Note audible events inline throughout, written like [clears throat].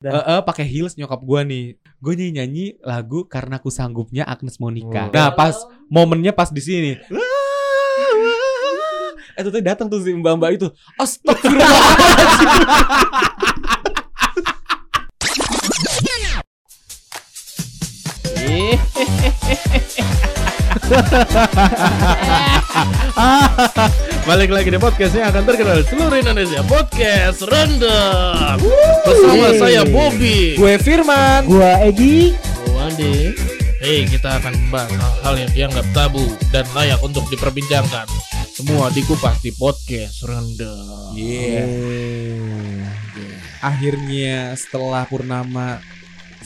Eh, eh, pakai heels nyokap gua nih. Gue nyanyi nyanyi lagu karena aku sanggupnya Agnes Monica. Oh. Nah pas momennya pas di sini. Eh tuh datang tuh si mbak-mbak itu. Astagfirullahaladzim. [laughs] [laughs] Balik lagi di podcast yang akan terkenal di seluruh Indonesia. Podcast Random. Bersama saya Bobby. Gue Firman. Gua Egi. Wandi Hei kita akan membahas hal-hal yang dianggap tabu Dan layak untuk diperbincangkan. Semua dikupas di Podcast Random. Iya. Akhirnya setelah purnama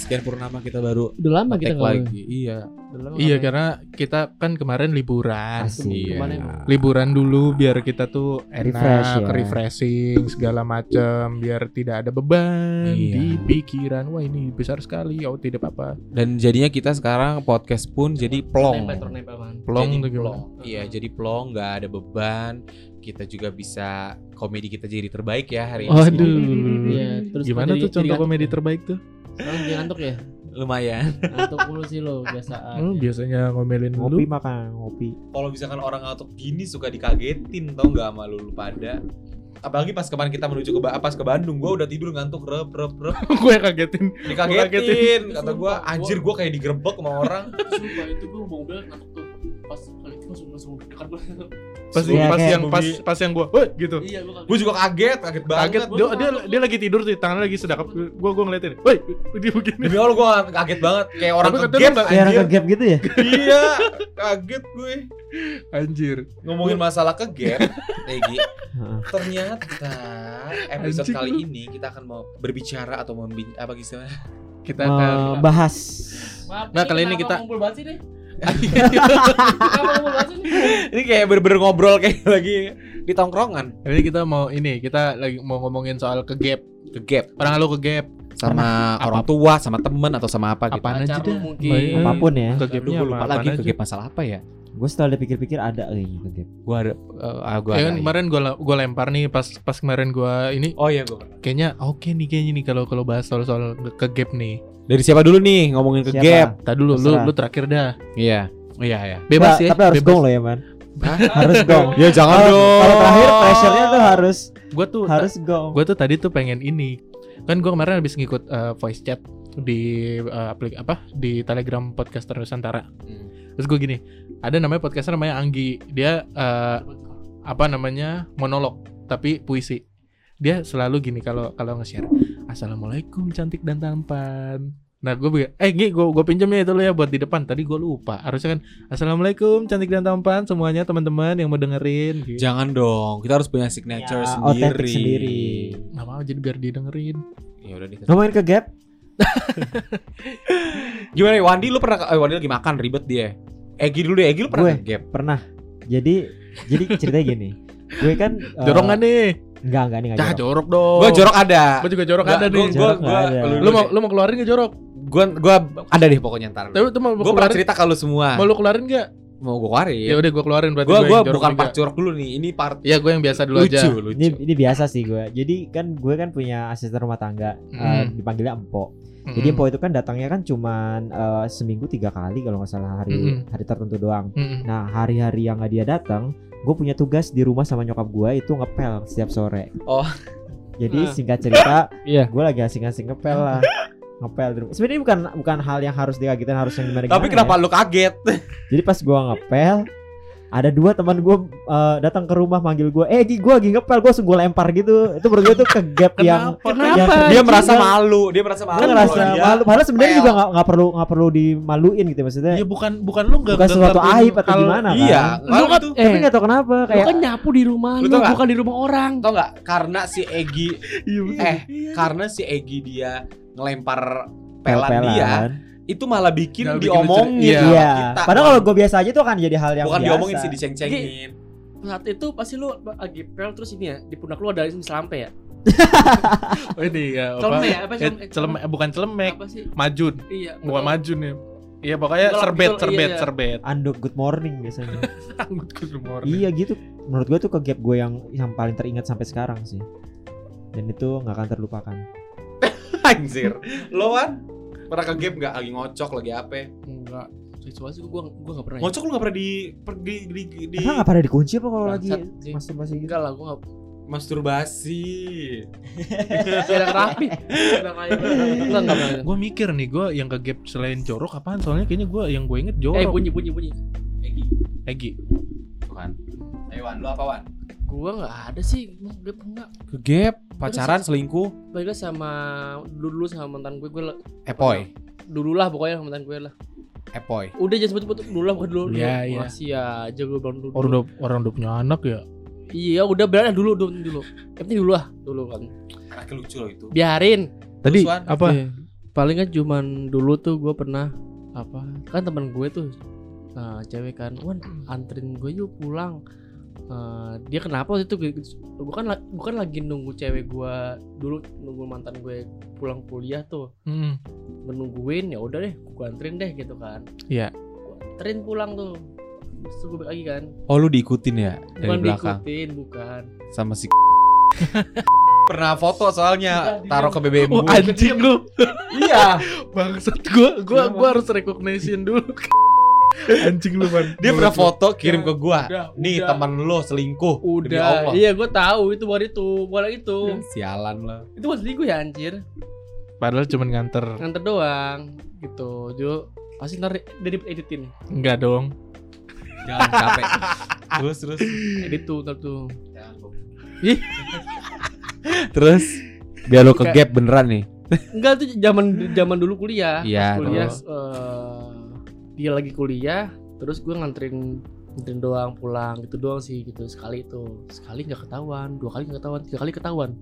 sekian purnama kita baru Udah lama kita lagi. Iya. Udah lama Iya karena kita kan kemarin liburan Asik. Iya. Kemarin Liburan dulu biar kita tuh enak, Refresh ya. refreshing segala macam Biar tidak ada beban Iya. di pikiran Wah ini besar sekali, oh tidak apa-apa Dan jadinya kita sekarang podcast pun jadi plong. Nempel nempel. Plong jadi tuh gimana? plong. Iya, jadi plong, nggak ada beban. Kita juga bisa komedi kita jadi terbaik ya hari ini. Waduh. Iya, terus Gimana jadi- tuh jadi contoh komedi terbaik tuh? Sekarang jadi ngantuk ya? Lumayan. Ngantuk mulu sih lo biasaan. Hmm, biasanya ngomelin Ngopi lu. makan, ngopi. Kalau misalkan orang ngantuk gini suka dikagetin tau nggak sama lu, lu pada. Apalagi pas kemarin kita menuju ke pas ke Bandung, gua udah tidur ngantuk rep rep rep. [laughs] gue kagetin. Dikagetin. Kata gua, Sumpah, anjir gua kayak digerebek sama orang. Sumpah itu gue mau bilang ngantuk tuh. Pas kali itu langsung langsung dekat gue. Pas Iya, pas kayak yang pas pas yang gue, woi gitu. Iya gue kaget. Gua juga kaget, kaget banget. Kaget dia, dia dia lagi tidur tuh tangannya lagi sedekap. Gue gue ngeliatin. Woi, dia begini. Demi Allah gua kaget banget kayak orang Tapi ke kata lu gap nggak- Kayak orang anjir. ke gap gitu ya? Iya, [laughs] kaget gue. Anjir. Ngomongin masalah ke gap, Egi. Heeh. Ternyata episode Anjing kali ini kita akan mau berbicara atau membin apa gitu Kita akan. Maaf, Nggak, kali ini kita- Ini kayak bener-bener ngobrol kayak [laughs] lagi di tongkrongan. Jadi kita mau ini, kita lagi mau ngomongin soal ke gap. Ke gap Pernah lu ke gap? sama Pernah. orang tua, sama temen atau sama apa gitu. Apaan aja lu dah. mungkin. Apa pun ya. Ke gue apa? lupa lagi apaan ke aja? gap masalah apa ya? Gue setelah dipikir-pikir ada kayaknya ke gap. Gua ada ah, gua Ya ada. kan kemarin gue gue lempar nih pas pas kemarin gue ini Oh iya gua. kayaknya oke nih kayaknya nih kalau kalau bahas soal soal ke gap nih. Dari siapa dulu nih ngomongin ke Siapa? gap? Tadi dulu lu Terserah. lu terakhir dah. Iya. Iya, iya. Bebas Nggak, ya. Tapi harus bebas. gong loh ya man. Hah? [laughs] Harus gong. Ya jangan Kalau dong. kalau terakhir pressure-nya tuh harus Gue tuh harus gong. gue tuh tadi tuh pengen ini kan gue kemarin habis ngikut eh, voice chat di eh, aplik apa di telegram podcaster nusantara Hmm. terus gue gini ada namanya podcaster namanya Anggi dia eh, apa namanya monolog tapi puisi dia selalu gini kalau kalau nge-share assalamualaikum cantik dan tampan nah gue bilang eh Gi gue gue pinjamnya itu lo ya buat di depan tadi gue lupa harusnya kan assalamualaikum cantik dan tampan semuanya teman-teman yang mau dengerin gitu. Jangan dong. Kita harus punya signature Ya, sendiri. sendiri. nggak mau jadi biar didengerin Ya udah deh. Ngomongin ke gap. [laughs] Gimana nih Wandi lu pernah eh Wandi lagi makan ribet dia. Egi dulu deh, Egi lu pernah Gue. ke gap? Pernah. Jadi jadi ceritanya gini. Gue kan [laughs] jorok nggak nih Enggak, enggak nih enggak jorok. jorok dong. Gua jorok ada. Gua juga jorok Nggak, ada nih. Gua gua Jorok gua lu, Lu mau lu mau keluarin gak jorok? gua gua ada deh pokoknya ntar. Tapi tuh mau Gua pernah cerita ke lu semua. Mau lu keluarin gak? Mau gua keluarin. Ya udah gua keluarin berarti Gua gua, gua yang jorok bukan juga. part jorok dulu nih. Ini part Iya, gua yang biasa dulu lucu, aja. lucu. Ini ini biasa sih gue. Jadi kan gue kan punya asisten rumah tangga, eh, Hmm. dipanggilnya Empo. Mm-mm. Jadi Empo itu kan datangnya kan cuman eh, seminggu tiga kali kalau nggak salah hari Mm-mm. hari tertentu doang. Mm-mm. Nah hari-hari yang nggak dia datang, gue punya tugas di rumah sama nyokap gue itu ngepel setiap sore. Oh. Jadi Nah. singkat cerita, [laughs] Iya. gue lagi asing-asing ngepel lah. ngepel di rumah. Sebenarnya bukan bukan hal yang harus dikagetin harus yang gimana Tapi kenapa lu kaget? Jadi pas gua ngepel ada dua teman gue datang ke rumah manggil gue, eh Gi, gue lagi ngepel, gue langsung gue lempar gitu. Itu menurut gue tuh ke gap yang Kenapa? yang dia anjing merasa malu, dia merasa malu. Gue ngerasa dia- malu. Padahal sebenarnya juga nggak nggak perlu nggak perlu dimaluin gitu maksudnya. Ya bukan bukan lu enggak bukan sesuatu aib atau gimana kan? Iya, Lu kan itu eh Tapi nggak tahu kenapa lu kayak kan nyapu di rumah Lu lu, tau nggak? bukan di rumah orang. tau nggak? Karena si Egi Iya, eh karena si Egi dia ngelempar pelan pel-pelan. dia itu malah bikin Nggak bikin diomongin lucu. Iya. Iya. kita. Padahal kalau gue biasa aja tuh akan jadi hal yang bukan biasa. diomongin sih diceng-cengin. Saat itu pasti lu lagi pel terus ini ya di pundak lu ada ini selampe ya. Oh, [laughs] ini ya apa? Celemek ya? Apa Eh, celemek? celemek eh, bukan celemek, Apa sih? majun. Iya. Bukan betul. majun ya. Iya pokoknya Betul, serbet, betul, serbet, iya, iya. serbet. Anduk good morning biasanya. [laughs] Rumah orang. iya gitu. Menurut gue tuh ke gap gue yang yang paling teringat sampai sekarang sih. Dan itu nggak akan terlupakan. [laughs] Anjir. Lo kan pernah ke gap nggak lagi ngocok lagi apa? Enggak. Situasi gue gua enggak pernah. ya. Ngocok lu nggak pernah di pergi di, di, Emang nggak pada dikunci apa kalau lagi sih. masih gitu? Enggak lah, gue [laughs] enggak masturbasi. Tidak rapi. Pernah. Gue mikir nih, gue yang ke gap selain jorok apaan? Soalnya kayaknya gue yang gue inget jorok. Eh bunyi bunyi bunyi. Egi, Egi. tuh kan. Ayo Wan, lu apa Wan? Gua enggak ada sih. Gue enggak. Ke gap, pacaran, selingkuh, Baiklah sama dulu sama mantan gue gue epoy, dulu lah pokoknya sama mantan gue lah. epoy. Udah jangan sebut-sebut dulu lah bukan dulu. Iya, dulu. iya. Masih aja gue bilang dulu. Orang udah orang udah punya anak ya. Iya, udah berani dulu dulu dulu. Yang penting dulu lah, dulu kan. Anaknya lucu loh itu. Biarin. Tadi Terus, apa? Iya. Paling kan cuman dulu tuh gue pernah apa? Kan teman gue tuh nah, cewek kan, "Wan, anterin gue yuk pulang." Eh, dia kenapa waktu itu gue kan gue kan lagi nunggu cewek gue dulu nunggu mantan gue pulang kuliah tuh Hmm. Gue nungguin ya udah deh gue anterin deh gitu kan Iya. Gua anterin pulang tuh terus gue lagi kan Oh lu diikutin ya dari bukan belakang diikutin bukan sama si [laughs] pernah foto soalnya taruh ke. BBM Oh, gue. anjing lu. Iya. [laughs] Bangsat gua gua gua harus recognition dulu. [laughs] anjing lu, Man. Dia pernah foto kirim ke gua. udah Nih udah, teman lo selingkuh. Demi udah Allah. iya gue tahu itu bukan itu bukan itu Sialan lah. itu bukan selingkuh ya anjir Padahal cuman nganter. nganter doang gitu Jo pasti ntar dari editin Enggak dong. Jangan capek. [laughs] terus terus. edit tuh ntar tuh terus biar lo ke gap beneran nih. enggak tuh zaman zaman dulu kuliah Iya. kuliah terus. Dia lagi kuliah terus gue nganterin nganterin doang pulang gitu doang sih gitu sekali itu sekali nggak ketahuan dua kali nggak ketahuan tiga kali ketahuan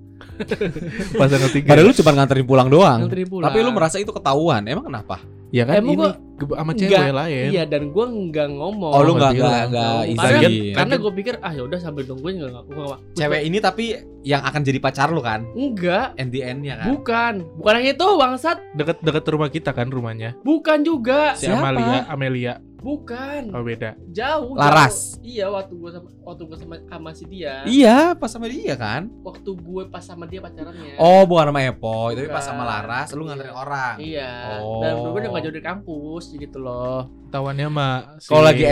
Pasangan tiga. Padahal lu cuma nganterin pulang doang. nganterin pulang Tapi lu merasa itu ketahuan. Emang kenapa? Ya kan Emang ini gua- sama Enggak, cewek lain. iya dan gue nggak ngomong Oh, lu nggak nggak nggak nggak Oh, karena, izin. karena gue pikir ah ya udah sambil nungguin nggak nggak nggak Cewek ini tapi yang akan jadi pacar lu kan? enggak the end-nya kan? bukan bukan yang itu bangsat Deket deket rumah kita kan rumahnya. bukan juga Si Siapa? Amalia, Amelia. Bukan Oh beda. jauh Laras. jauh. iya waktu gue sama waktu gue sama, sama si dia Iya, pas sama dia kan? waktu gue pas sama dia pacarannya Oh, bukan sama Epo, tapi pas Bukan. sama Laras lu nganterin Iya. orang. iya Oh. dan gue udah gak jauh dari kampus gitu loh Tawannya sama si Kalau lagi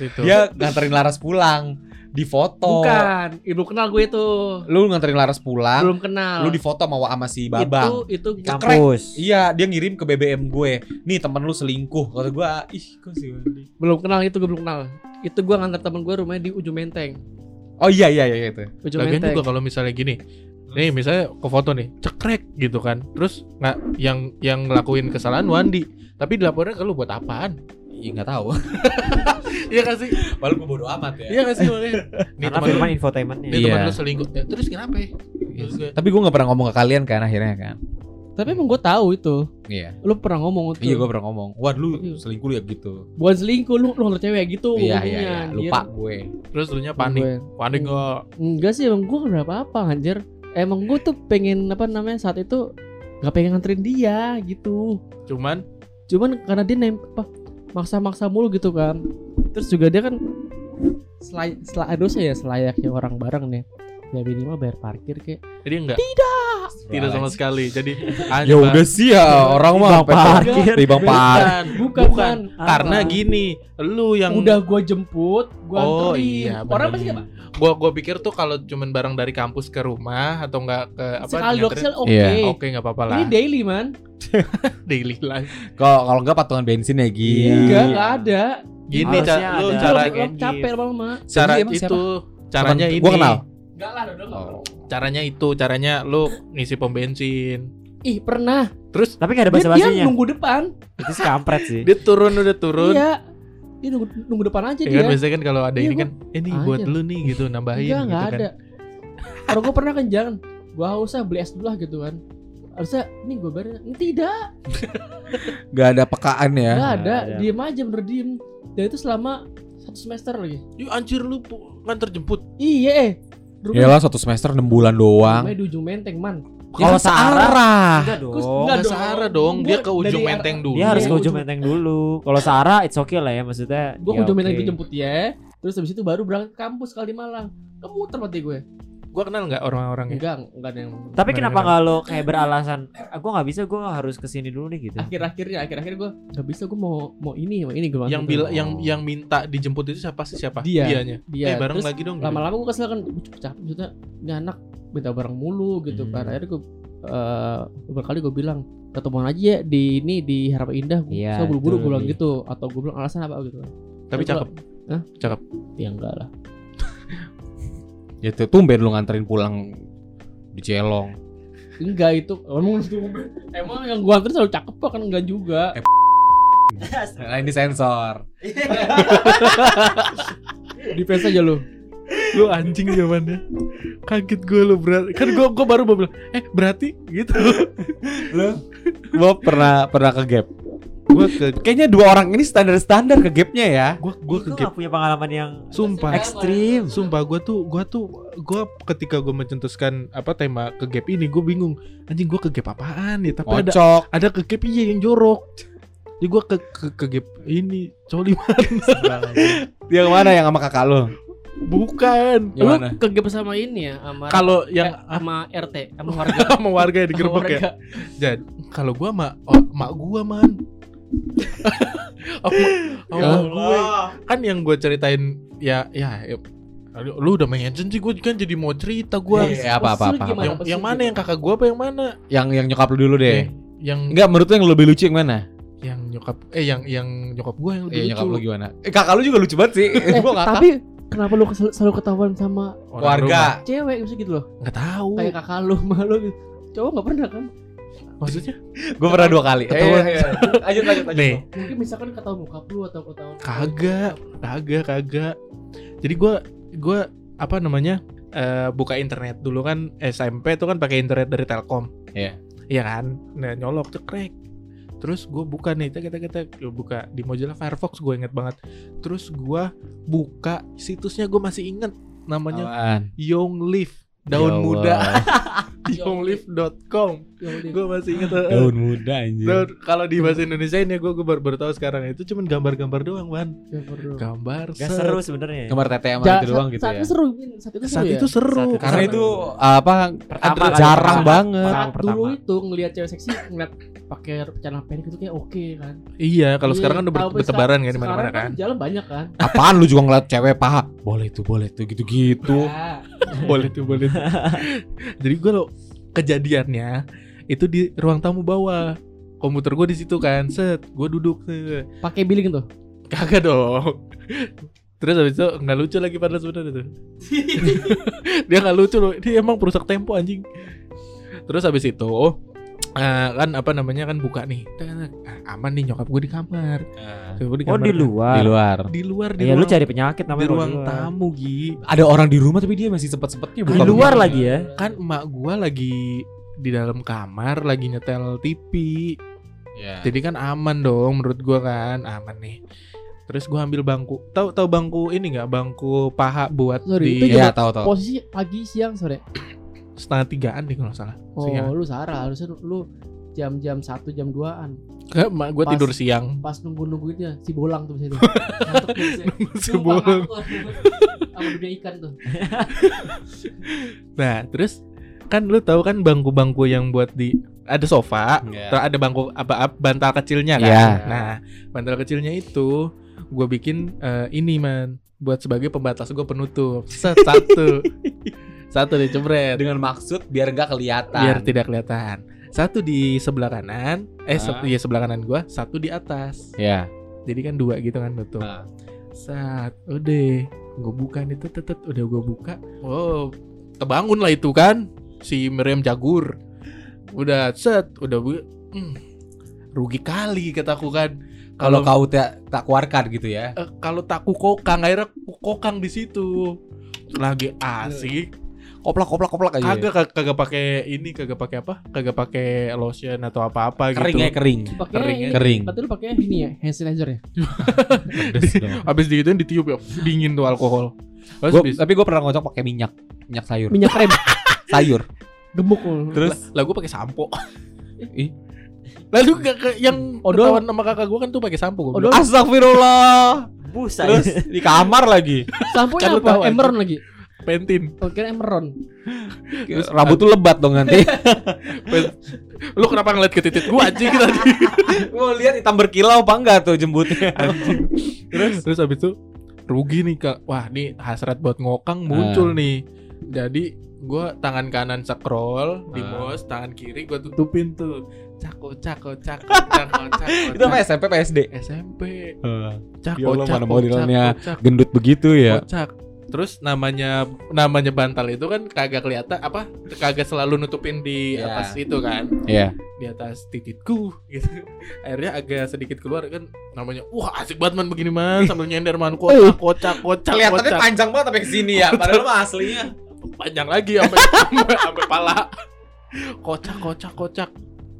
itu. Dia nganterin Laras pulang di foto. bukan ibu kenal gue itu Lu nganterin Laras pulang, belum kenal lu di foto sama sama si Babang. itu itu kampus. Iya, dia ngirim ke BBM gue. Nih temen lu selingkuh. Kata gue, ih kok sih Wandi?" belum kenal itu gue belum kenal itu gue nganter temen gue rumahnya di ujung menteng Oh iya iya iya itu. ujung Lagian menteng juga kalau misalnya gini. Nih misalnya ke foto nih, cekrek gitu kan. Terus nggak yang yang ngelakuin kesalahan Wandi, tapi dilaporin ke lu buat apaan? Iya nggak tahu. [laughs] Iya gak sih? Padahal gue bodo amat ya. Iya gak sih makanya? Nih Karena teman firman infotainmentnya. nih teman Iya. lu selingkuh. Ya, terus kenapa? ya? Terus gue, Tapi gue nggak pernah ngomong ke kalian kan akhirnya kan. tapi emang gue tahu itu Iya. lu pernah ngomong itu Iya gue pernah ngomong. Wah lu Iya. selingkuh ya gitu. bukan selingkuh lu lu nganter cewek gitu Iya iya iya. Lupa gue. terus lu nya panik. Gue. Panik gak? enggak sih emang gue gak apa-apa anjir emang gue tuh pengen apa namanya saat itu nggak pengen nganterin dia gitu Cuman cuman karena dia nem apa maksa-maksa mulu gitu kan. Terus juga dia kan selay selay aduh saya selayaknya orang bareng nih ya minimal bayar parkir kayak jadi enggak tidak tidak sama sekali. Jadi [laughs] Ya udah sih ya orang mah parkir. di bang parkir. Bukan, bukan, bukan. Kan. Karena Apa? gini, lu yang udah gue jemput gue Oh anterin iya, orang pasti kayak gua gua pikir tuh kalau cuman barang dari kampus ke rumah atau enggak ke apa sekali oke Iya. Oke nggak apa-apa lah. ini daily man [laughs] daily life. Kalau kalau enggak patungan bensin ya Gi. Iya. enggak enggak ada Gini Harusnya ca- lu cara Cara- Lu capek lama-lama cara itu caranya ini. gua kenal. Enggak lah udah Oh. Caranya itu, caranya lu ngisi pom bensin. ih pernah Terus Tapi gak ada dia, dia basa-basinya. nunggu depan Itu kampret sih. dia turun udah turun. iya dia nunggu, nunggu depan aja Ya dia kan biasanya kan kalau ada Iya, ini gua- kan, ini Anjir. buat lu nih gitu nambahin enggak gitu enggak kan. ada kalau gue pernah kan jangan gue haus ah beli es dulu lah gitu kan harusnya ini gue bayar tidak Gak ada pekaan ya. enggak ada ada. diem aja bener diem dan itu selama satu semester lagi Yuk anjir lu pu- nganter jemput. iya eh rumah Yalah satu semester 6 bulan doang. rumahnya di ujung menteng man Ya Kalau kan Sarah searah. Enggak dong. enggak Nggak dong. searah dong, dia Gua ke ujung dari menteng dulu. Dia harus ke ujung menteng dulu. Kalau Sarah it's okay lah ya maksudnya. gue ya ke ujung menteng gue jemput dia terus habis itu baru berangkat ke kampus kali Malang kemuter mati gue gua kenal nggak orang-orangnya enggak enggak ada yang Tapi kenapa nggak lo kayak beralasan? "Ah, Gua nggak bisa, gua harus ke sini dulu nih gitu. akhir-akhirnya akhir-akhir gue nggak bisa gue mau mau ini mau ini gue yang bilang yang yang minta dijemput itu siapa sih siapa Dia. dianya dia eh bareng Terus lagi dong gitu. lama-lama gue kesel kan gue capek maksudnya ini anak minta barang mulu gitu Hmm. kan akhirnya gue eh beberapa kali gue bilang ketemuan aja ya di ini di Harapan Indah Iya, so buru-buru gue bilang iya. gitu atau gue bilang alasan apa gitu tapi Terus cakep Hah? Cakep. ya enggak lah Ya tuh tumben lu nganterin pulang di Celong. enggak itu emang emang yang gue anterin selalu cakep kok kan enggak juga. [laughs] Nah, ini sensor. di fans aja lu. Lu anjing zamannya. Kaget gue lu berarti kan gue gue baru mau bilang eh berarti? Gitu. Lu? Gua pernah pernah ke gap. Gue ke Kayaknya dua orang ini standar-standar ke gapnya ya. gue gue ke Gua gap. punya pengalaman yang sumpah. ekstrim. sumpah gue tuh gue tuh gue ketika gue mencetuskan apa tema ke gap ini gue bingung anjing gue ke gap apaan ya? Tapi ada ada ke gap iya yang jorok. Jadi gue ke, ke ke gap ini coliman Yang mana yang sama kakak lu? bukan. Yang lu mana? kegep sama ini ya sama kalau eh, yang sama RT sama [laughs] warga. Sama warga yang Sama digerebek ya jadi kalau gue sama oh, mak gue man sama Ya gue kan yang gue ceritain ya ya, ya lu udah mention sih gue kan jadi mau cerita gue Iya, apa, apa, apa, gimana? yang, yang mana yang kakak gue apa yang mana Yang yang nyokap lu dulu Eh, deh. yang Enggak, menurut lu yang lebih lucu yang mana? yang nyokap eh yang yang nyokap gue yang lebih Iya, lucu. nyokap lu gimana? Eh, kakak lu juga lucu banget sih. Eh, [laughs] Gua ngakak. tapi kenapa lu kesel- selalu ketahuan sama Orang Keluarga. rumah. cewek bisa gitu loh nggak tahu kayak kakak lu [laughs] malu gitu cowok nggak pernah kan maksudnya Gue pernah dua kali. Ketahuan. Eh, iya, iya. Lanjut, lanjut, lanjut. nih mungkin misalkan ketahuan bokap lu atau ketahuan kagak kagak kagak jadi gue gue apa namanya eh, buka internet dulu kan SMP tuh kan pakai internet dari Telkom Iya. iya kan nah nyolok cekrek terus gue buka nih kita kita kita buka di Mozilla Firefox gue inget banget terus gue buka situsnya gue masih inget namanya Apaan? Young Leaf daun Ya muda Allah. youngleaf.com [laughs] Ya gue masih inget eh, Daun muda anjir. daun kalau di bahasa Indonesia ini gue gue baru, baru tahu sekarang itu cuman gambar-gambar doang ban Ya, bro. gambar Gak set. seru sebenarnya. Gambar tete sama Ja- itu doang gitu saat ya. itu seru saat itu seru saat ya? itu seru Saat itu Karena seru. itu apa Pertama jarang pertama. banget. Pertama, dulu itu ngelihat cewek seksi ngeliat pakai celana pendek itu kayak oke kan. Iya kalau Iya, sekarang kan udah ber- bertebaran kan di sekarang mana-mana kan. jalan banyak kan. Apaan lu juga ngeliat cewek paha? Boleh tuh, boleh tuh gitu-gitu. Ya. [laughs] boleh tuh boleh tuh. [laughs] jadi gue lo kejadiannya itu di ruang tamu bawah. Komputer gue di situ kan set gue duduk pakai billing tuh kagak dong. Terus habis itu nggak lucu lagi pada sebenarnya tuh. [laughs] Dia nggak lucu loh dia emang perusak tempo anjing. Terus habis itu eh, kan apa namanya kan buka nih ah, aman nih nyokap gue di kamar Nyokap gua di Oh kamar di kan. luar. Di luar. di luar di Iya lu ruang, cari penyakit di namanya kalau ruang luar. tamu Gi Ada orang di rumah tapi dia masih sempet-sempetnya Di buka luar begini. lagi ya. kan emak gua lagi di dalam kamar lagi nyetel TV Ya. jadi kan aman dong menurut gua kan aman nih terus gua ambil bangku tahu tahu bangku ini nggak bangku paha buat Sorry, di itu Iya, tahu tahu. posisi pagi siang sore setengah tigaan deh kalau nggak salah. Oh siang lu salah harusnya lu jam-jam satu jam 2an Ke, emak gua Pas- tidur siang. pas nunggu nungguinnya si bolang tuh bisa itu Ngantuk tuh bisa. Si bolang. sama dunia ikan tuh. [laughs] Nah terus kan lu tahu kan bangku-bangku yang buat di ada sofa Iya. terus ada bangku apa, apa bantal kecilnya kan? Iya. nah bantal kecilnya itu gua bikin eh, ini man buat sebagai pembatas gua penutup. Set satu [laughs] satu dicebret Dengan maksud biar nggak kelihatan. biar tidak kelihatan satu di sebelah kanan eh Ah. iya sebelah kanan gua satu di atas Ya. jadi kan dua gitu kan tutup Ah. saat udah gue buka nih tet, tet, tet. udah gue buka oh kebangun lah itu kan si Miriam Jagur udah set udah bu hmm, rugi kali kataku kan Kalau kalau kau tak tak keluarkan gitu ya. eh, kalau tak kukokang akhirnya kukokang di situ lagi asik Koplak koplak koplak aja. kagak kag- kagak pakai ini kagak pakai apa? Kagak pakai lotion atau apa apa kering gitu ya kering. pakai Kering, ini, kering. berarti lu pakai ini ya hand sanitizer ya? [laughs] Habis digituin ditiup ya dingin tuh alkohol. Gua- habis- tapi gue pernah ngocok pakai minyak minyak sayur. Minyak rem [laughs] sayur. Gemuk terus? Lah gue pakai sampo. [laughs] Ih. lalu kakak yang Odol. odol sama kakak gue kan tuh pakai sampo gue astagfirullah. Busa terus di kamar lagi. Sampo Kan apa? emeron lagi pentin. Oh, kira Emeron. Rambut tuh lebat dong nanti. [laughs] Lu kenapa ngeliat ke titik gua anjing tadi? [laughs] Mau lihat hitam berkilau apa enggak tuh jembutnya? Terus terus habis itu rugi nih kak. Wah nih hasrat buat ngokang muncul nih. Jadi gua tangan kanan scroll di Ah. mouse, tangan kiri gua tutupin tuh. Cako cako cako cako cako. [laughs] Itu apa SMP PSD? SMP. Ya Cako Allah, mana cako modelnya cako, cako. Gendut begitu ya. kocak. Terus namanya namanya bantal itu kan kagak kelihatan apa kagak selalu nutupin di Iya. atas itu kan Iya. di atas tititku gitu [laughs] akhirnya agak sedikit keluar kan namanya wah asik banget man begini man sambil nyender man kocak kocak kocak Kelihatannya kocak panjang banget sampai ke sini ya, [laughs] padahal mah aslinya. panjang lagi [laughs] sampai sampai, pala kocak kocak kocak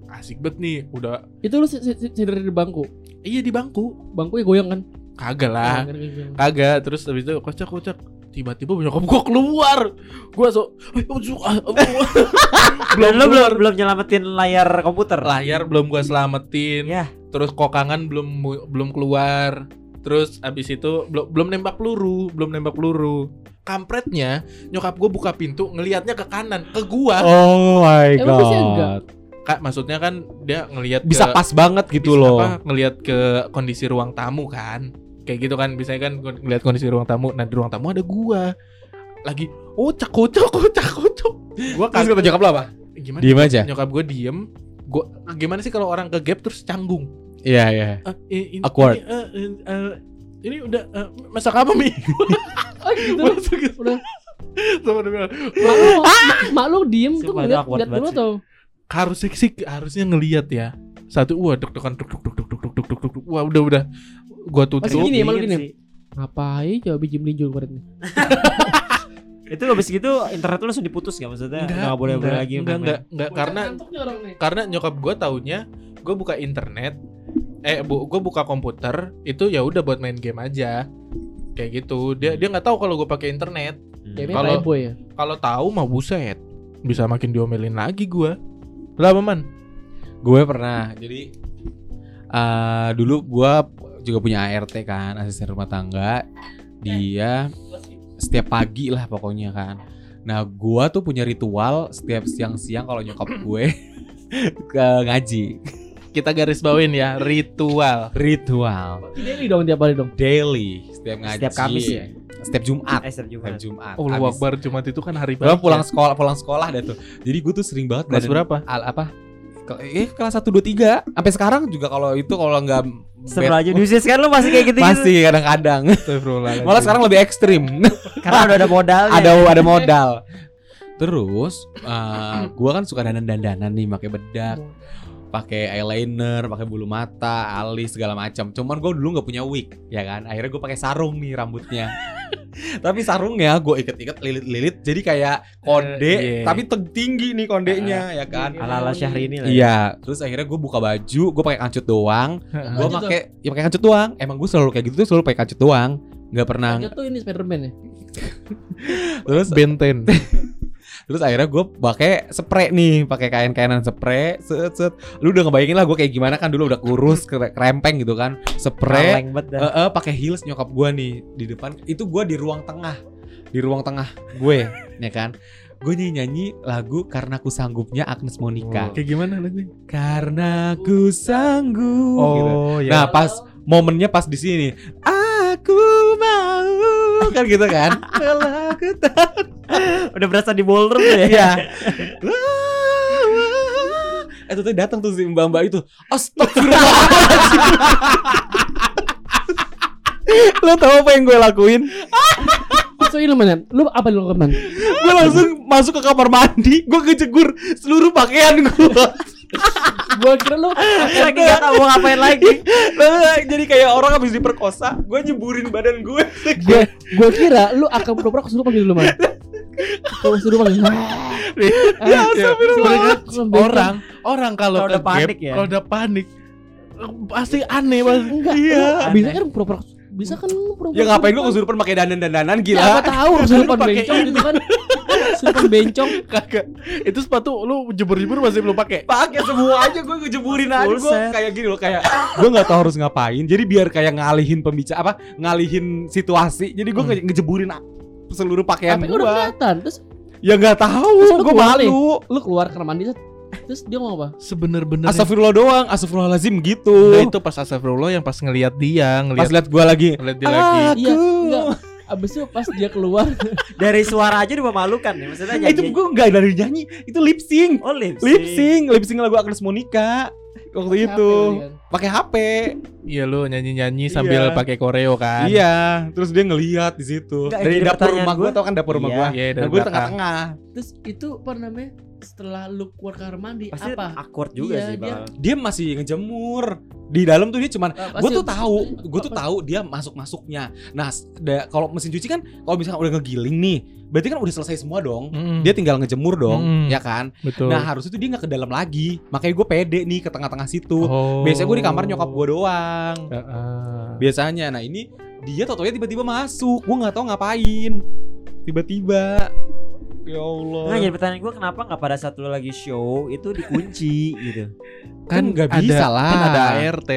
asik banget nih udah Itu lu si- si- si- tidur di bangku. iya di bangku Bangkunya goyang kan? Kagak lah. Oh, kagak terus habis itu kocak kocak. Tiba-tiba nyokap gua keluar. Gua so "Eh, oh, ah, lu [laughs] belum belum nyelamatin layar komputer. layar belum gua selamatin. Ya. terus kokangan belum belum keluar. Terus abis itu belum belum nembak peluru belum nembak peluru. Kampretnya nyokap gue buka pintu ngelihatnya ke kanan ke gua. Oh my Emang enggak? kak maksudnya kan dia ngelihat Bisa ke, pas banget gitu loh. apa, ngelihat ke kondisi ruang tamu kan kayak gitu kan biasanya kan ngeliat kondisi ruang tamu nah di ruang tamu ada gua lagi oh cak kocok kocak kocok gua kan kata nyokap lo apa gimana diem aja nyokap gua diem gua gimana sih kalau orang ke gap terus canggung iya iya uh, awkward ini, udah uh, masak apa mi oh gitu udah sama dia mak diem tuh ngeliat ngeliat dulu atau harusnya sih harusnya ngeliat ya satu wah dok dokan, dok dok dok dok dok dok dok, wah udah udah Gua tutup. Masih gini ya, malu gini. sih. Ngapain coba biji melinjo kemarin nih? [laughs] Itu habis gitu internet lu langsung diputus gak maksudnya? Enggak boleh boleh lagi enggak, enggak, enggak, karena karena nyokap gue taunya gue buka internet eh bu gue buka komputer itu ya udah buat main game aja kayak gitu dia dia nggak tahu kalau gue pakai internet Hmm. Kalau- ya. kalau tahu mah buset bisa makin diomelin lagi gue lah man Gue pernah. Jadi eh dulu gua juga punya ART kan, asisten rumah tangga. Dia setiap pagi lah pokoknya kan. Nah, gua tuh punya ritual setiap siang-siang kalau nyokap [clears throat] gue [laughs] ke ngaji. kita garis bawain ya ritual Ritual Daily dong tiap hari dong. daily setiap ngaji. Setiap Kamis ya? Setiap Jumat. Eh, setiap Jumat. Setiap Jumat. oh akbar Jumat itu kan hari baik pulang ya. sekolah pulang sekolah dah tuh. Jadi gue tuh sering banget kelas berapa al apa eh kelas 1 2 3 sampai sekarang juga kalau itu kalau nggak Sebelah aja Dusis kan lu masih kayak gitu masih kadang-kadang. Malah sekarang lebih ekstrim. Karena udah ada modalnya. ada ada modal. Terus eh, gua kan suka dandan dandanan nih pakai bedak pakai eyeliner pakai bulu mata alis segala macam cuman gue dulu nggak punya wig ya kan akhirnya gue pakai sarung nih rambutnya [laughs] tapi sarungnya gue iket-iket lilit-lilit jadi kayak konde Eh, iya. tapi tinggi nih kondenya ya kan Ala-ala Syahrini lah. ya. Iya, terus akhirnya gue buka baju, gue pakai kancut doang, gue pakai ya pakai kancut doang. Emang gue selalu kayak gitu tuh selalu pakai kancut doang, nggak pernah. Kancut tuh ini Spiderman ya. [laughs] Terus benten [laughs] terus akhirnya gue pakai spray nih, pakai kain-kainan spray, set set. Lu udah ngebayangin lah gue kayak gimana kan dulu udah kurus, kere- kerempeng gitu kan, spray. Eh, eh, pakai heels nyokap gue nih di depan. Itu gue di ruang tengah, di ruang tengah gue, [laughs] ya kan. Gue nyanyi, nyanyi lagu karena aku sanggupnya Agnes Monica. kayak gimana lagi Karena ku sanggup. gitu. oh ya Nah pas momennya pas di sini, aku mau kan gitu kan? [laughs] Kalau aku tak- Udah berasa di ballroom tuh ya. Iya. Eh tuh datang tuh si mbak-mbak itu. Astagfirullahaladzim. Lo tau apa yang gue lakuin? Ini mana? Lu apa lu lakukan? Gue langsung masuk ke kamar mandi, gue kejegur seluruh pakaian gue. Gua kira lu Lagi gak tau mau ngapain lagi. Jadi kayak orang habis diperkosa, gue nyeburin badan gue. gua gua kira lu akan pura-pura kesurupan gitu lu man. Kesurupan gitu. Ya, Sebenarnya orang orang kalau Kalau udah panik ya. kalau udah panik pasti aneh mas enggak. iya Bisa kan pura-pura bisa kan pura-pura. Ya ngapain gue kesurupan. kesurupan pakai dandan-dandanan Ya apa gila. tahu [laughs] kesurupan pakai bencong ini. gitu kan. Kesurupan bencong. [laughs] kagak itu sepatu lu jebur-jebur masih belum pakai Pakai semua aja gue ngejeburin aja gue kayak gini loh kayak [laughs] gue nggak tahu harus ngapain. Jadi biar kayak ngalihin pembicara apa ngalihin situasi. Jadi gue Hmm. ngejeburin seluruh pakaian Tapi udah gua. kelihatan. Terus Ya nggak tahu, nih? malu. lu keluar kamar mandi set. terus dia ngomong apa? Sebener-bener Astagfirullah doang, astagfirullahalazim gitu. Nah itu pas astagfirullah yang pas ngelihat dia, Pas ngelihat lihat gua lagi. ngelihat dia lagi. Aku. Iya, enggak. Abis itu pas dia keluar [laughs] Dari suara aja udah memalukan ya maksudnya Eh, itu nyanyi. gua enggak dari nyanyi, itu lip sync. Oh lip Lip sync, lip sync lagu Agnes Monica waktu itu. Kan? Pakai HP. Iya lu nyanyi-nyanyi sambil Iya. pakai koreo kan. Iya, terus dia ngelihat di situ. Dari dapur rumah gua gua- tau kan dapur rumah Iya. gua. Iya, Nah, gua tengah-tengah. Terus itu apa namanya? Setelah lu keluar kamar mandi Pasti apa? awkward juga Iya, sih dia- Bang. Dia masih ngejemur. Di dalam tuh dia cuman Ah, gue pasti- tuh tahu, gue tuh tahu dia masuk masuknya. Nah, kalau mesin cuci kan, kalau misalnya udah ngegiling nih, berarti kan udah selesai semua dong. Mm-mm. Dia tinggal ngejemur dong, Mm. ya kan? betul. Nah harusnya tuh dia nggak ke dalam lagi. Makanya gue pede nih ke tengah-tengah situ. oh. Biasanya gue di kamar nyokap gue doang. Heeh. Biasanya, nah ini dia tau tiba-tiba masuk. Gue nggak tahu ngapain. Tiba-tiba. Ya Allah. Nah jadi pertanyaan gue kenapa nggak pada saat lu lagi show itu dikunci gitu Kan nggak ada- bisa lah. Kan ada ART.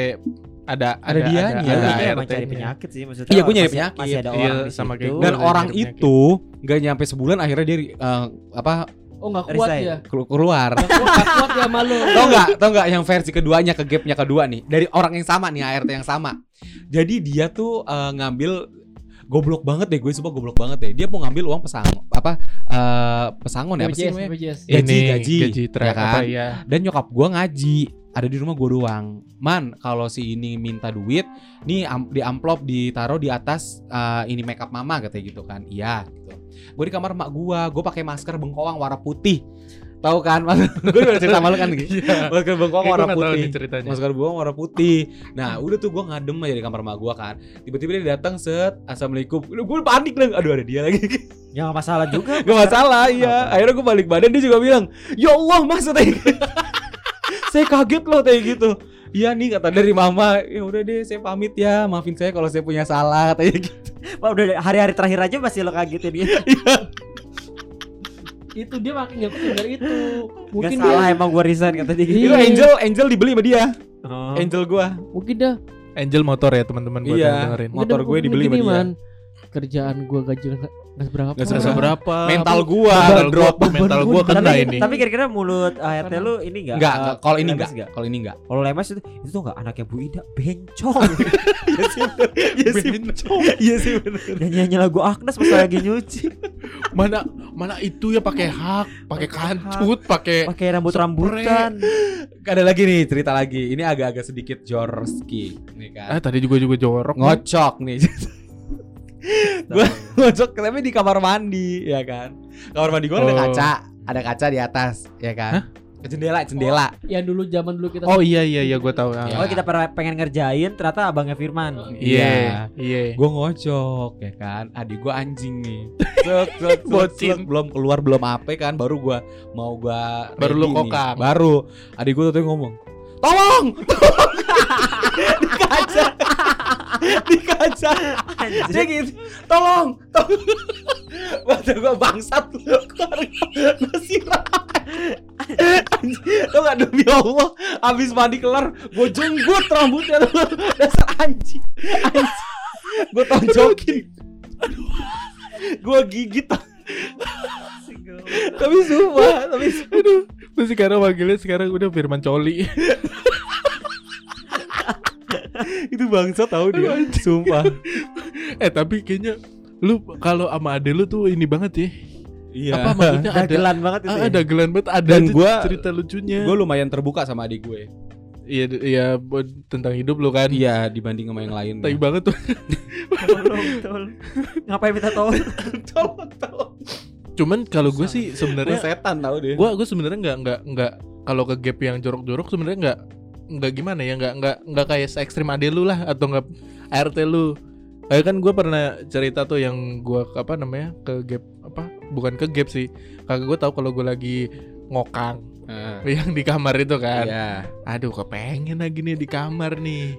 Ada Ada. Ada, Ya, ada emang ART. cari -nya. penyakit sih maksudnya Iya, gua nyari penyakit. Masih ada Iya, orang di sama kayak Dan orang itu nggak nyampe sebulan akhirnya dia eh, apa Oh enggak kuat Resign. ya. kelu- keluar. Nggak kuat, nggak kuat ya malu. [laughs] tau nggak tau nggak yang versi keduanya ke gapnya kedua nih dari orang yang sama nih ART yang sama jadi dia tuh eh, ngambil goblok banget deh gue sumpah goblok banget deh dia mau ngambil uang pesangon apa eh, pesangon ya apa sih namanya. Gaji, Ini, gaji. gaji Ya kan? apa ya? dan nyokap gue ngaji ada di rumah gue doang man kalau si ini minta duit nih am- di amplop ditaruh di atas eh, ini makeup mama katanya gitu kan iya gitu gue di kamar mak gue gue pakai masker bengkoang warna putih tahu kan [laughs] gue udah cerita malu kan gitu [laughs] Iya. masker bengkoang Kayak warna putih ceritanya. masker buang warna putih. Nah, udah tuh gua ngadem aja di kamar mak gua kan. Tiba-tiba dia datang set, assalamualaikum. Gue panik dong. Aduh ada dia lagi. [laughs] Ya nggak masalah juga. Gak masalah, iya. Akhirnya gue balik badan dia juga bilang, ya Allah mas saya kaget loh kayak gitu. Iya nih kata dari mama, ya udah deh saya pamit ya, maafin saya kalau saya punya salah katanya gitu. Wah, udah hari-hari terakhir aja masih lo kagetin dia. Itu dia makin nggak dari itu. Gak Mungkin salah dia emang gua resign kata dia gitu. Itu Iya. Angel, Angel dibeli sama dia, Oh. Angel gua. mungkin dah Angel motor ya teman-teman buat Iya. yang dengerin. Motor gue dibeli sama dia. Man. Kerjaan gua gaji nggak nggak seberapa. Nggak seberapa. Mental gua mental gua, drop. mental gua kena tapi, ini. tapi kira-kira mulut ART lu ini enggak? Enggak, enggak. Kalau ini enggak. Kalau ini enggak. Kalau lemes itu itu tuh enggak anaknya Bu Ida, bencong. [laughs] Iya sih, bener. Iya sih, bener. Iya sih bener. Nyanyi-nyanyi lagu Agnes pas lagi nyuci. [laughs] mana mana itu ya pakai hak, pakai kancut, pakai Pakai rambut-rambutan. [laughs] Ada lagi nih cerita lagi. Ini agak-agak sedikit jorski nih kan. Ah tadi juga juga jorok. Ngocok nih. [laughs] Gua ngocok tapi di kamar mandi ya kan. Kamar mandi gua ada Oh. kaca, ada kaca di atas ya kan. Jendela, jendela. Yang dulu zaman dulu kita Oh iya iya iya gue tahu. Ah. Ya. Oh kita pernah pengen ngerjain ternyata abangnya Firman. Iya, iya. Gue ngocok ya kan. Adik gua anjing nih. Sek, sek, Bocin. sek. belum keluar belum apa kan baru gua mau gua Baru lu kokang. Baru adik gua tuh ngomong, "Tolong!" Tolong! [laughs] di kaca. Di kaca. Dia gitu, "Tolong!" Tolong. Mata gua bangsat lu. Gua siram. Tau gak demi Allah Abis mandi kelar Gue jenggut rambutnya tuh Dasar anjing Anjing Gue tonjokin Gue gigit Tapi sumpah Tapi Aduh, terus sekarang manggilnya sekarang udah Firman Coli. [laughs] Itu bangsa tahu dia Sumpah [laughs] eh tapi kayaknya lu kalau sama ade lu tuh ini banget ya. Iya Apa maksudnya ada Dagelan banget itu. ah, ya. ada gelan banget ada Dan gua- cerita lucunya. Gue lumayan terbuka sama adik gue Iya iya tentang hidup lu kan. Iya dibanding sama yang lain Tai banget tuh. Tolong, [laughs] tolong. Ngapain minta tolong? Tolong tolong Cuman kalau gue sih sebenarnya setan tau dia gua gue sebenarnya nggak nggak nggak kalau ke gap yang jorok-jorok sebenarnya nggak nggak gimana ya nggak nggak nggak kayak se ekstrim ade lu lah atau nggak ART lu. Kayak kan gue pernah cerita tuh yang gua apa namanya ke gap apa bukan ke gap sih. Kakak gue tahu kalau gue lagi ngokang Nah, [laughs] yang di kamar itu kan. Iya. Aduh kepengen lagi nih di kamar nih.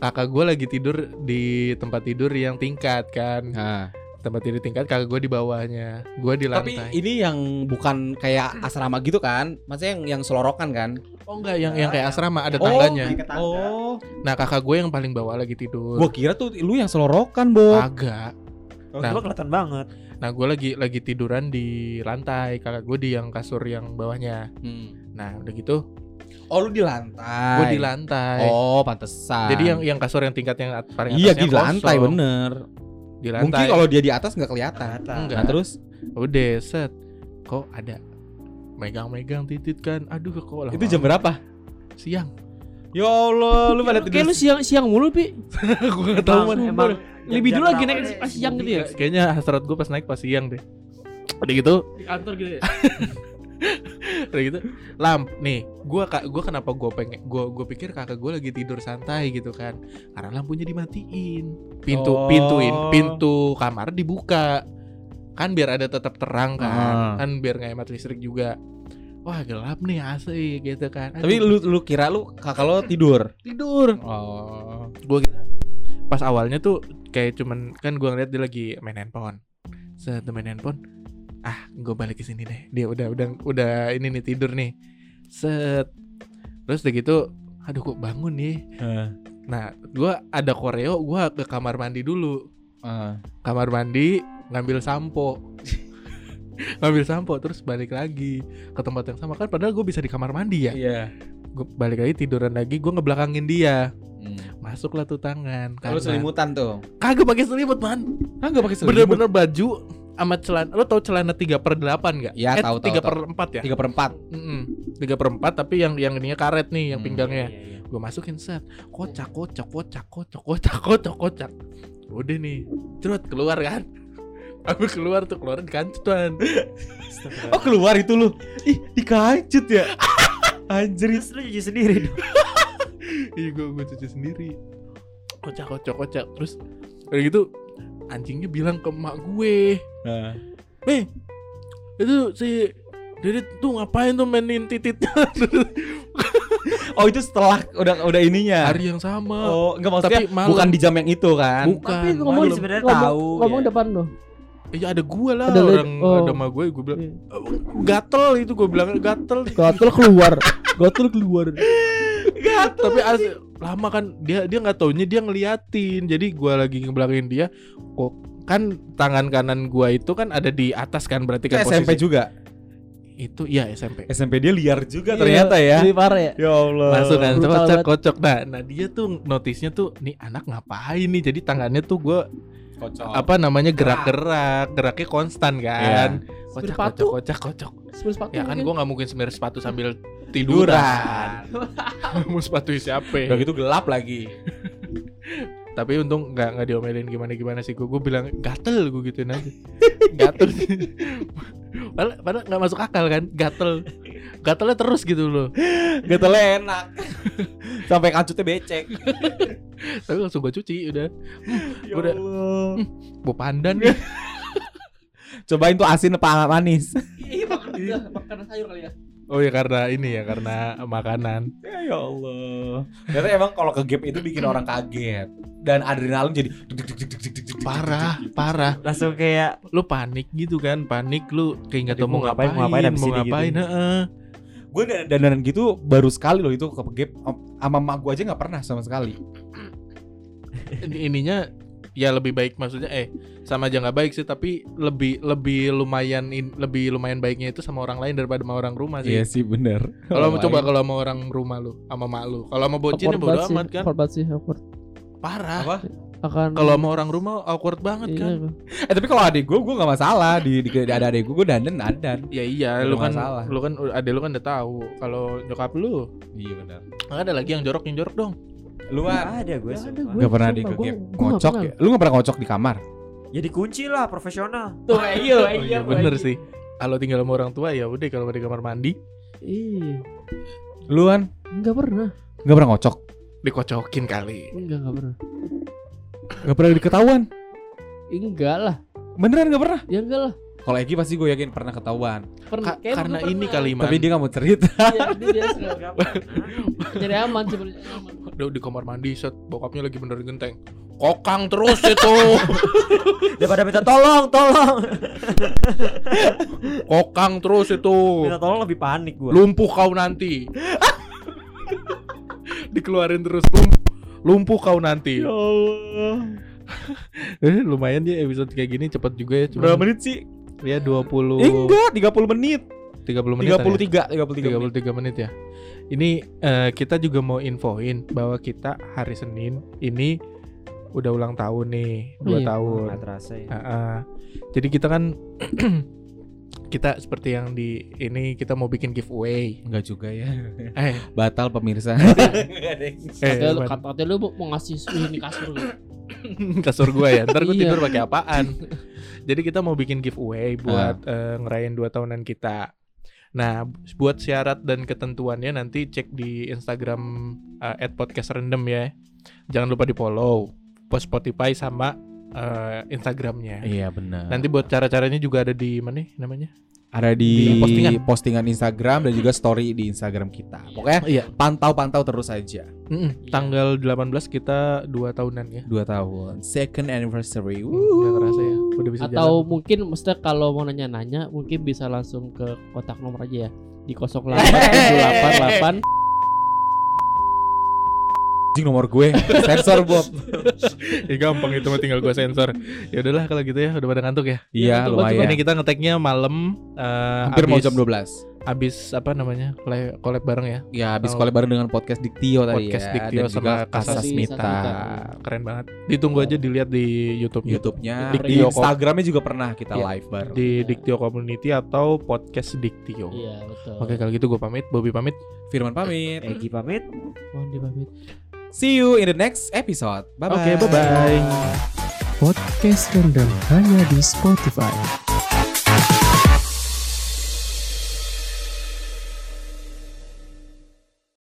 Kakak gue lagi tidur di tempat tidur yang tingkat kan. Nah, tempat tidur tingkat kakak gue di bawahnya gue di Tapi lantai ini yang bukan kayak asrama gitu kan? Maksudnya yang yang selorokan kan? oh enggak yang yang kayak asrama ada Oh, tangganya. Oh, Nah kakak gue yang paling bawah lagi tidur gua kira tuh lu yang selorokan, Bo. Agak Oh, Nah. gua kelihatan banget. Nah gue lagi lagi tiduran di lantai, kakak gue di yang kasur yang bawahnya. Hmm. Nah udah gitu, Oh lu di lantai. gue di lantai. Oh, pantesan. Jadi yang yang kasur yang tingkat yang paling Iya atasnya di lantai kosong. bener. Di lantai. Mungkin kalau dia di atas nggak kelihatan. Enggak. Nah terus udah set, kok ada megang-megang titit kan? Aduh kok lama itu jam berapa? siang. Ya Allah, lu pada Kayak tidur. lu siang siang mulu pi. [laughs] gue nggak tahu man. emang Lebih dulu lagi naik pas siang gitu ya. Kayaknya hasrat gue pas naik pas siang deh. Udah gitu, Di kantor gitu ya. [laughs] udah gitu. Lamp, nih, gua kak, gua kenapa gue pengen, gua gue pikir kakak gue lagi tidur santai gitu kan, karena lampunya dimatiin, pintu, Oh. pintuin, pintu kamar dibuka, kan biar ada tetap terang kan, kan biar nggak hemat listrik juga. Wah gelap nih asik gitu kan. Tapi Aduh, lu lu kira lu kakak lo tidur. tidur. Oh. Gue kira pas awalnya tuh kayak cuman kan gua ngeliat dia lagi main handphone. Set dia main handphone. Ah, gue balik ke sini deh. Dia udah udah udah ini nih tidur nih. Set. Terus udah gitu, aduh kok bangun nih. Nah, gua ada koreo, gua ke kamar mandi dulu. Ah. Kamar mandi ngambil sampo. [laughs] ngambil sampo terus balik lagi ke tempat yang sama kan padahal gue bisa di kamar mandi ya. Iya. Gue balik lagi tiduran lagi, gue ngebelakangin dia. Hmm. Masuklah tuh tangan. Kalau selimutan tuh. Kagak pakai selimut man enggak pakai selimut. Bener-bener baju sama celana Lo tau celana 3 per 8 gak? Ya, eh, tahu, 3 per 4 ya? 3 per 4. Mm-mm. 3 per 4 tapi yang yang ininya karet nih Yang Hmm, pinggangnya Iya, iya. Gue masukin set Kocak, kocak, kocak, kocak, kocak, kocak, kocak Udah nih Cerut keluar kan [laughs] Aku keluar tuh keluar di kancutan Oh keluar itu lu. Ih, dikancut ya. [laughs] Anjir. Terus lu cuci sendiri dong. [laughs] Iya gue gue cuci sendiri Kocak, kocak, kocak Terus udah gitu Anjingnya bilang ke emak gue Nah. Eh, itu si Didit tuh ngapain tuh mainin titiknya [laughs] Oh itu setelah udah udah ininya. hari yang sama. Oh, enggak maksudnya Tapi malam. bukan di jam yang itu kan. Bukan. Tapi ngomong sebenarnya ngomong, tahu ngomong ya. depan lo. Iya ada gua lah Ada orang oh. ada sama gue gue bilang Iya. "Eh, gatel itu gue bilang gatel Gatel keluar. [laughs] Gatel keluar. tapi as- lama kan dia dia nggak taunya dia ngeliatin jadi gua lagi ngebelakangin dia kok kan tangan kanan gua itu kan ada di atas kan berarti kan SMP posisi juga. itu iya SMP SMP dia liar juga ternyata ya. Lebih parah ya. Ya Allah. langsung kan kocok banget. kocok nah nah dia tuh notisnya tuh nih anak ngapain nih jadi tangannya tuh gua Kocok. apa namanya gerak-gerak geraknya konstan kan Semir kocak sepatu. kocak kocak kocak Semir sepatu. ya kan gua nggak mungkin semir sepatu sambil [laughs] Tiduran. tiduran [laughs] mau sepatu siapa Udah gitu gelap lagi. [laughs] tapi untung nggak nggak diomelin gimana gimana sih gue gue bilang gatel gue gituin aja [laughs] gatel padahal padahal nggak masuk akal kan gatel gatelnya terus gitu loh Gatelnya enak. Sampai kancutnya becek. tapi langsung gue cuci udah Ya Udah. Allah. bu pandan nih [laughs] Cobain tuh asin apa manis. Iya makan sayur kali ya. Oh ya karena ini ya karena makanan. Ya, ya Allah. Ternyata emang kalau ke gap itu bikin orang kaget dan adrenalin jadi parah parah. Langsung kayak lu panik gitu kan, panik lu kayak nggak tahu mau ngapain, mau ngapain, mau gitu ngapain. Gitu. Heeh. Gue dandanan gitu baru sekali loh itu ke gap sama mak gue aja nggak pernah sama sekali. Ininya ya lebih baik maksudnya eh sama aja nggak baik sih tapi lebih lebih lumayan in- lebih lumayan baiknya itu sama orang lain daripada sama orang rumah sih. Iya sih bener. Kalau mau coba kalau sama orang rumah lu sama mak lu. Kalau sama bocin ya bodo amat kan. awkward sih, awkward. Parah. Apa? Akan Kalau sama orang rumah awkward banget iya, kan. Eh tapi kalau adik gue gue nggak masalah di di, di ada adik gue gue dandan dandan. Ya iya, Nggak lu kan masalah. lu kan ada lu kan udah tahu. Kalau nyokap lu Iya benar. ada lagi yang jorok yang jorok dong. Lu kan ada gue Nggak ada gue. nggak pernah di gua- gua nggak ngocok ya? Lu nggak pernah ngocok di kamar? Ya dikunci lah profesional. Tuh, iya, Oh, iya bener sih. Kalau tinggal sama orang tua ya udah kalau di kamar mandi Iya, Lu kan enggak pernah. nggak pernah ngocok? dikocokin kali. Enggak, enggak pernah. Nggak pernah diketahuan? Enggak lah. Beneran nggak pernah? Ya enggak lah. Kalau Egi pasti gue yakin pernah ketahuan. Pernah. Ka- karena gua ini pernah. kali man. Tapi dia nggak mau cerita. Iya, dia. [laughs] Jadi aman sebenarnya. aman. Udah di kamar mandi set bokapnya lagi benerin genteng. Kokang terus itu. [laughs] Daripada minta tolong, tolong. [laughs] Kokang terus itu. Minta tolong lebih panik gue. Lumpuh kau nanti. Dikeluarin terus lumpuh. Lumpuh kau nanti. Allah. Eh, lumayan dia episode kayak gini cepet juga ya. Cuman, Berapa menit sih? Ya 20 Eh, enggak, 30 menit. 30 menit. 33, 33 menit. 33 menit ya. Ini eh, kita juga mau infoin bahwa kita hari Senin ini udah ulang tahun nih, 2 Iya. tahun. Terasa ya. Ah, ah. Jadi kita kan [clears throat] kita seperti yang di ini kita mau bikin giveaway. Enggak juga ya. [laughs] Eh, Batal pemirsa. [laughs] Enggak ada yang- eh Katanya lu, mau ngasih ini kasur kasur gua ya. Ntar gua Iya. tidur pakai apaan? [laughs] Jadi kita mau bikin giveaway buat eh, ngerayain 2 tahunan kita. Nah, buat syarat dan ketentuannya nanti cek di Instagram eh, @podcastrandom ya. Jangan lupa di-follow post Spotify sama eh, Instagramnya. Iya benar. Nanti buat cara-caranya juga ada di mana nih namanya? Ada di, di postingan. postingan. Instagram dan juga story di Instagram kita. Pokoknya Iya. pantau-pantau terus aja. Mm-mm, Tanggal 18 kita 2 tahunan ya. Dua tahun, second anniversary. Udah kerasa ya. Udah bisa Atau jalan. mungkin maksudnya kalau mau nanya-nanya mungkin bisa langsung ke kontak nomor aja ya di [laughs] 0878 Anjing nomor gue, sensor Bob. [laughs] Ya gampang itu mah tinggal gua sensor. Ya udahlah kalau gitu ya, udah pada ngantuk ya. Iya, coba, lumayan. Ini kita ngeteknya malam eh, Hampir mau abis- jam 12. Abis apa namanya? Collab, bareng ya. Ya, habis Oh. collab bareng dengan podcast Diktio tadi Podcast ya. Diktio dan sama Kasas Kasasmita. Mita. Keren banget. Ditunggu aja dilihat di YouTube YouTube-nya, di. Instagramnya juga pernah kita Iya. live bareng. di Diktio Community atau podcast Diktio. Iya betul. Oke kalau gitu gue pamit, Bobby pamit. Firman pamit. Egi pamit. Mohon dipamit. See you in the next episode. Bye bye. Oke, okay, bye bye. Podcast Rendang hanya di Spotify.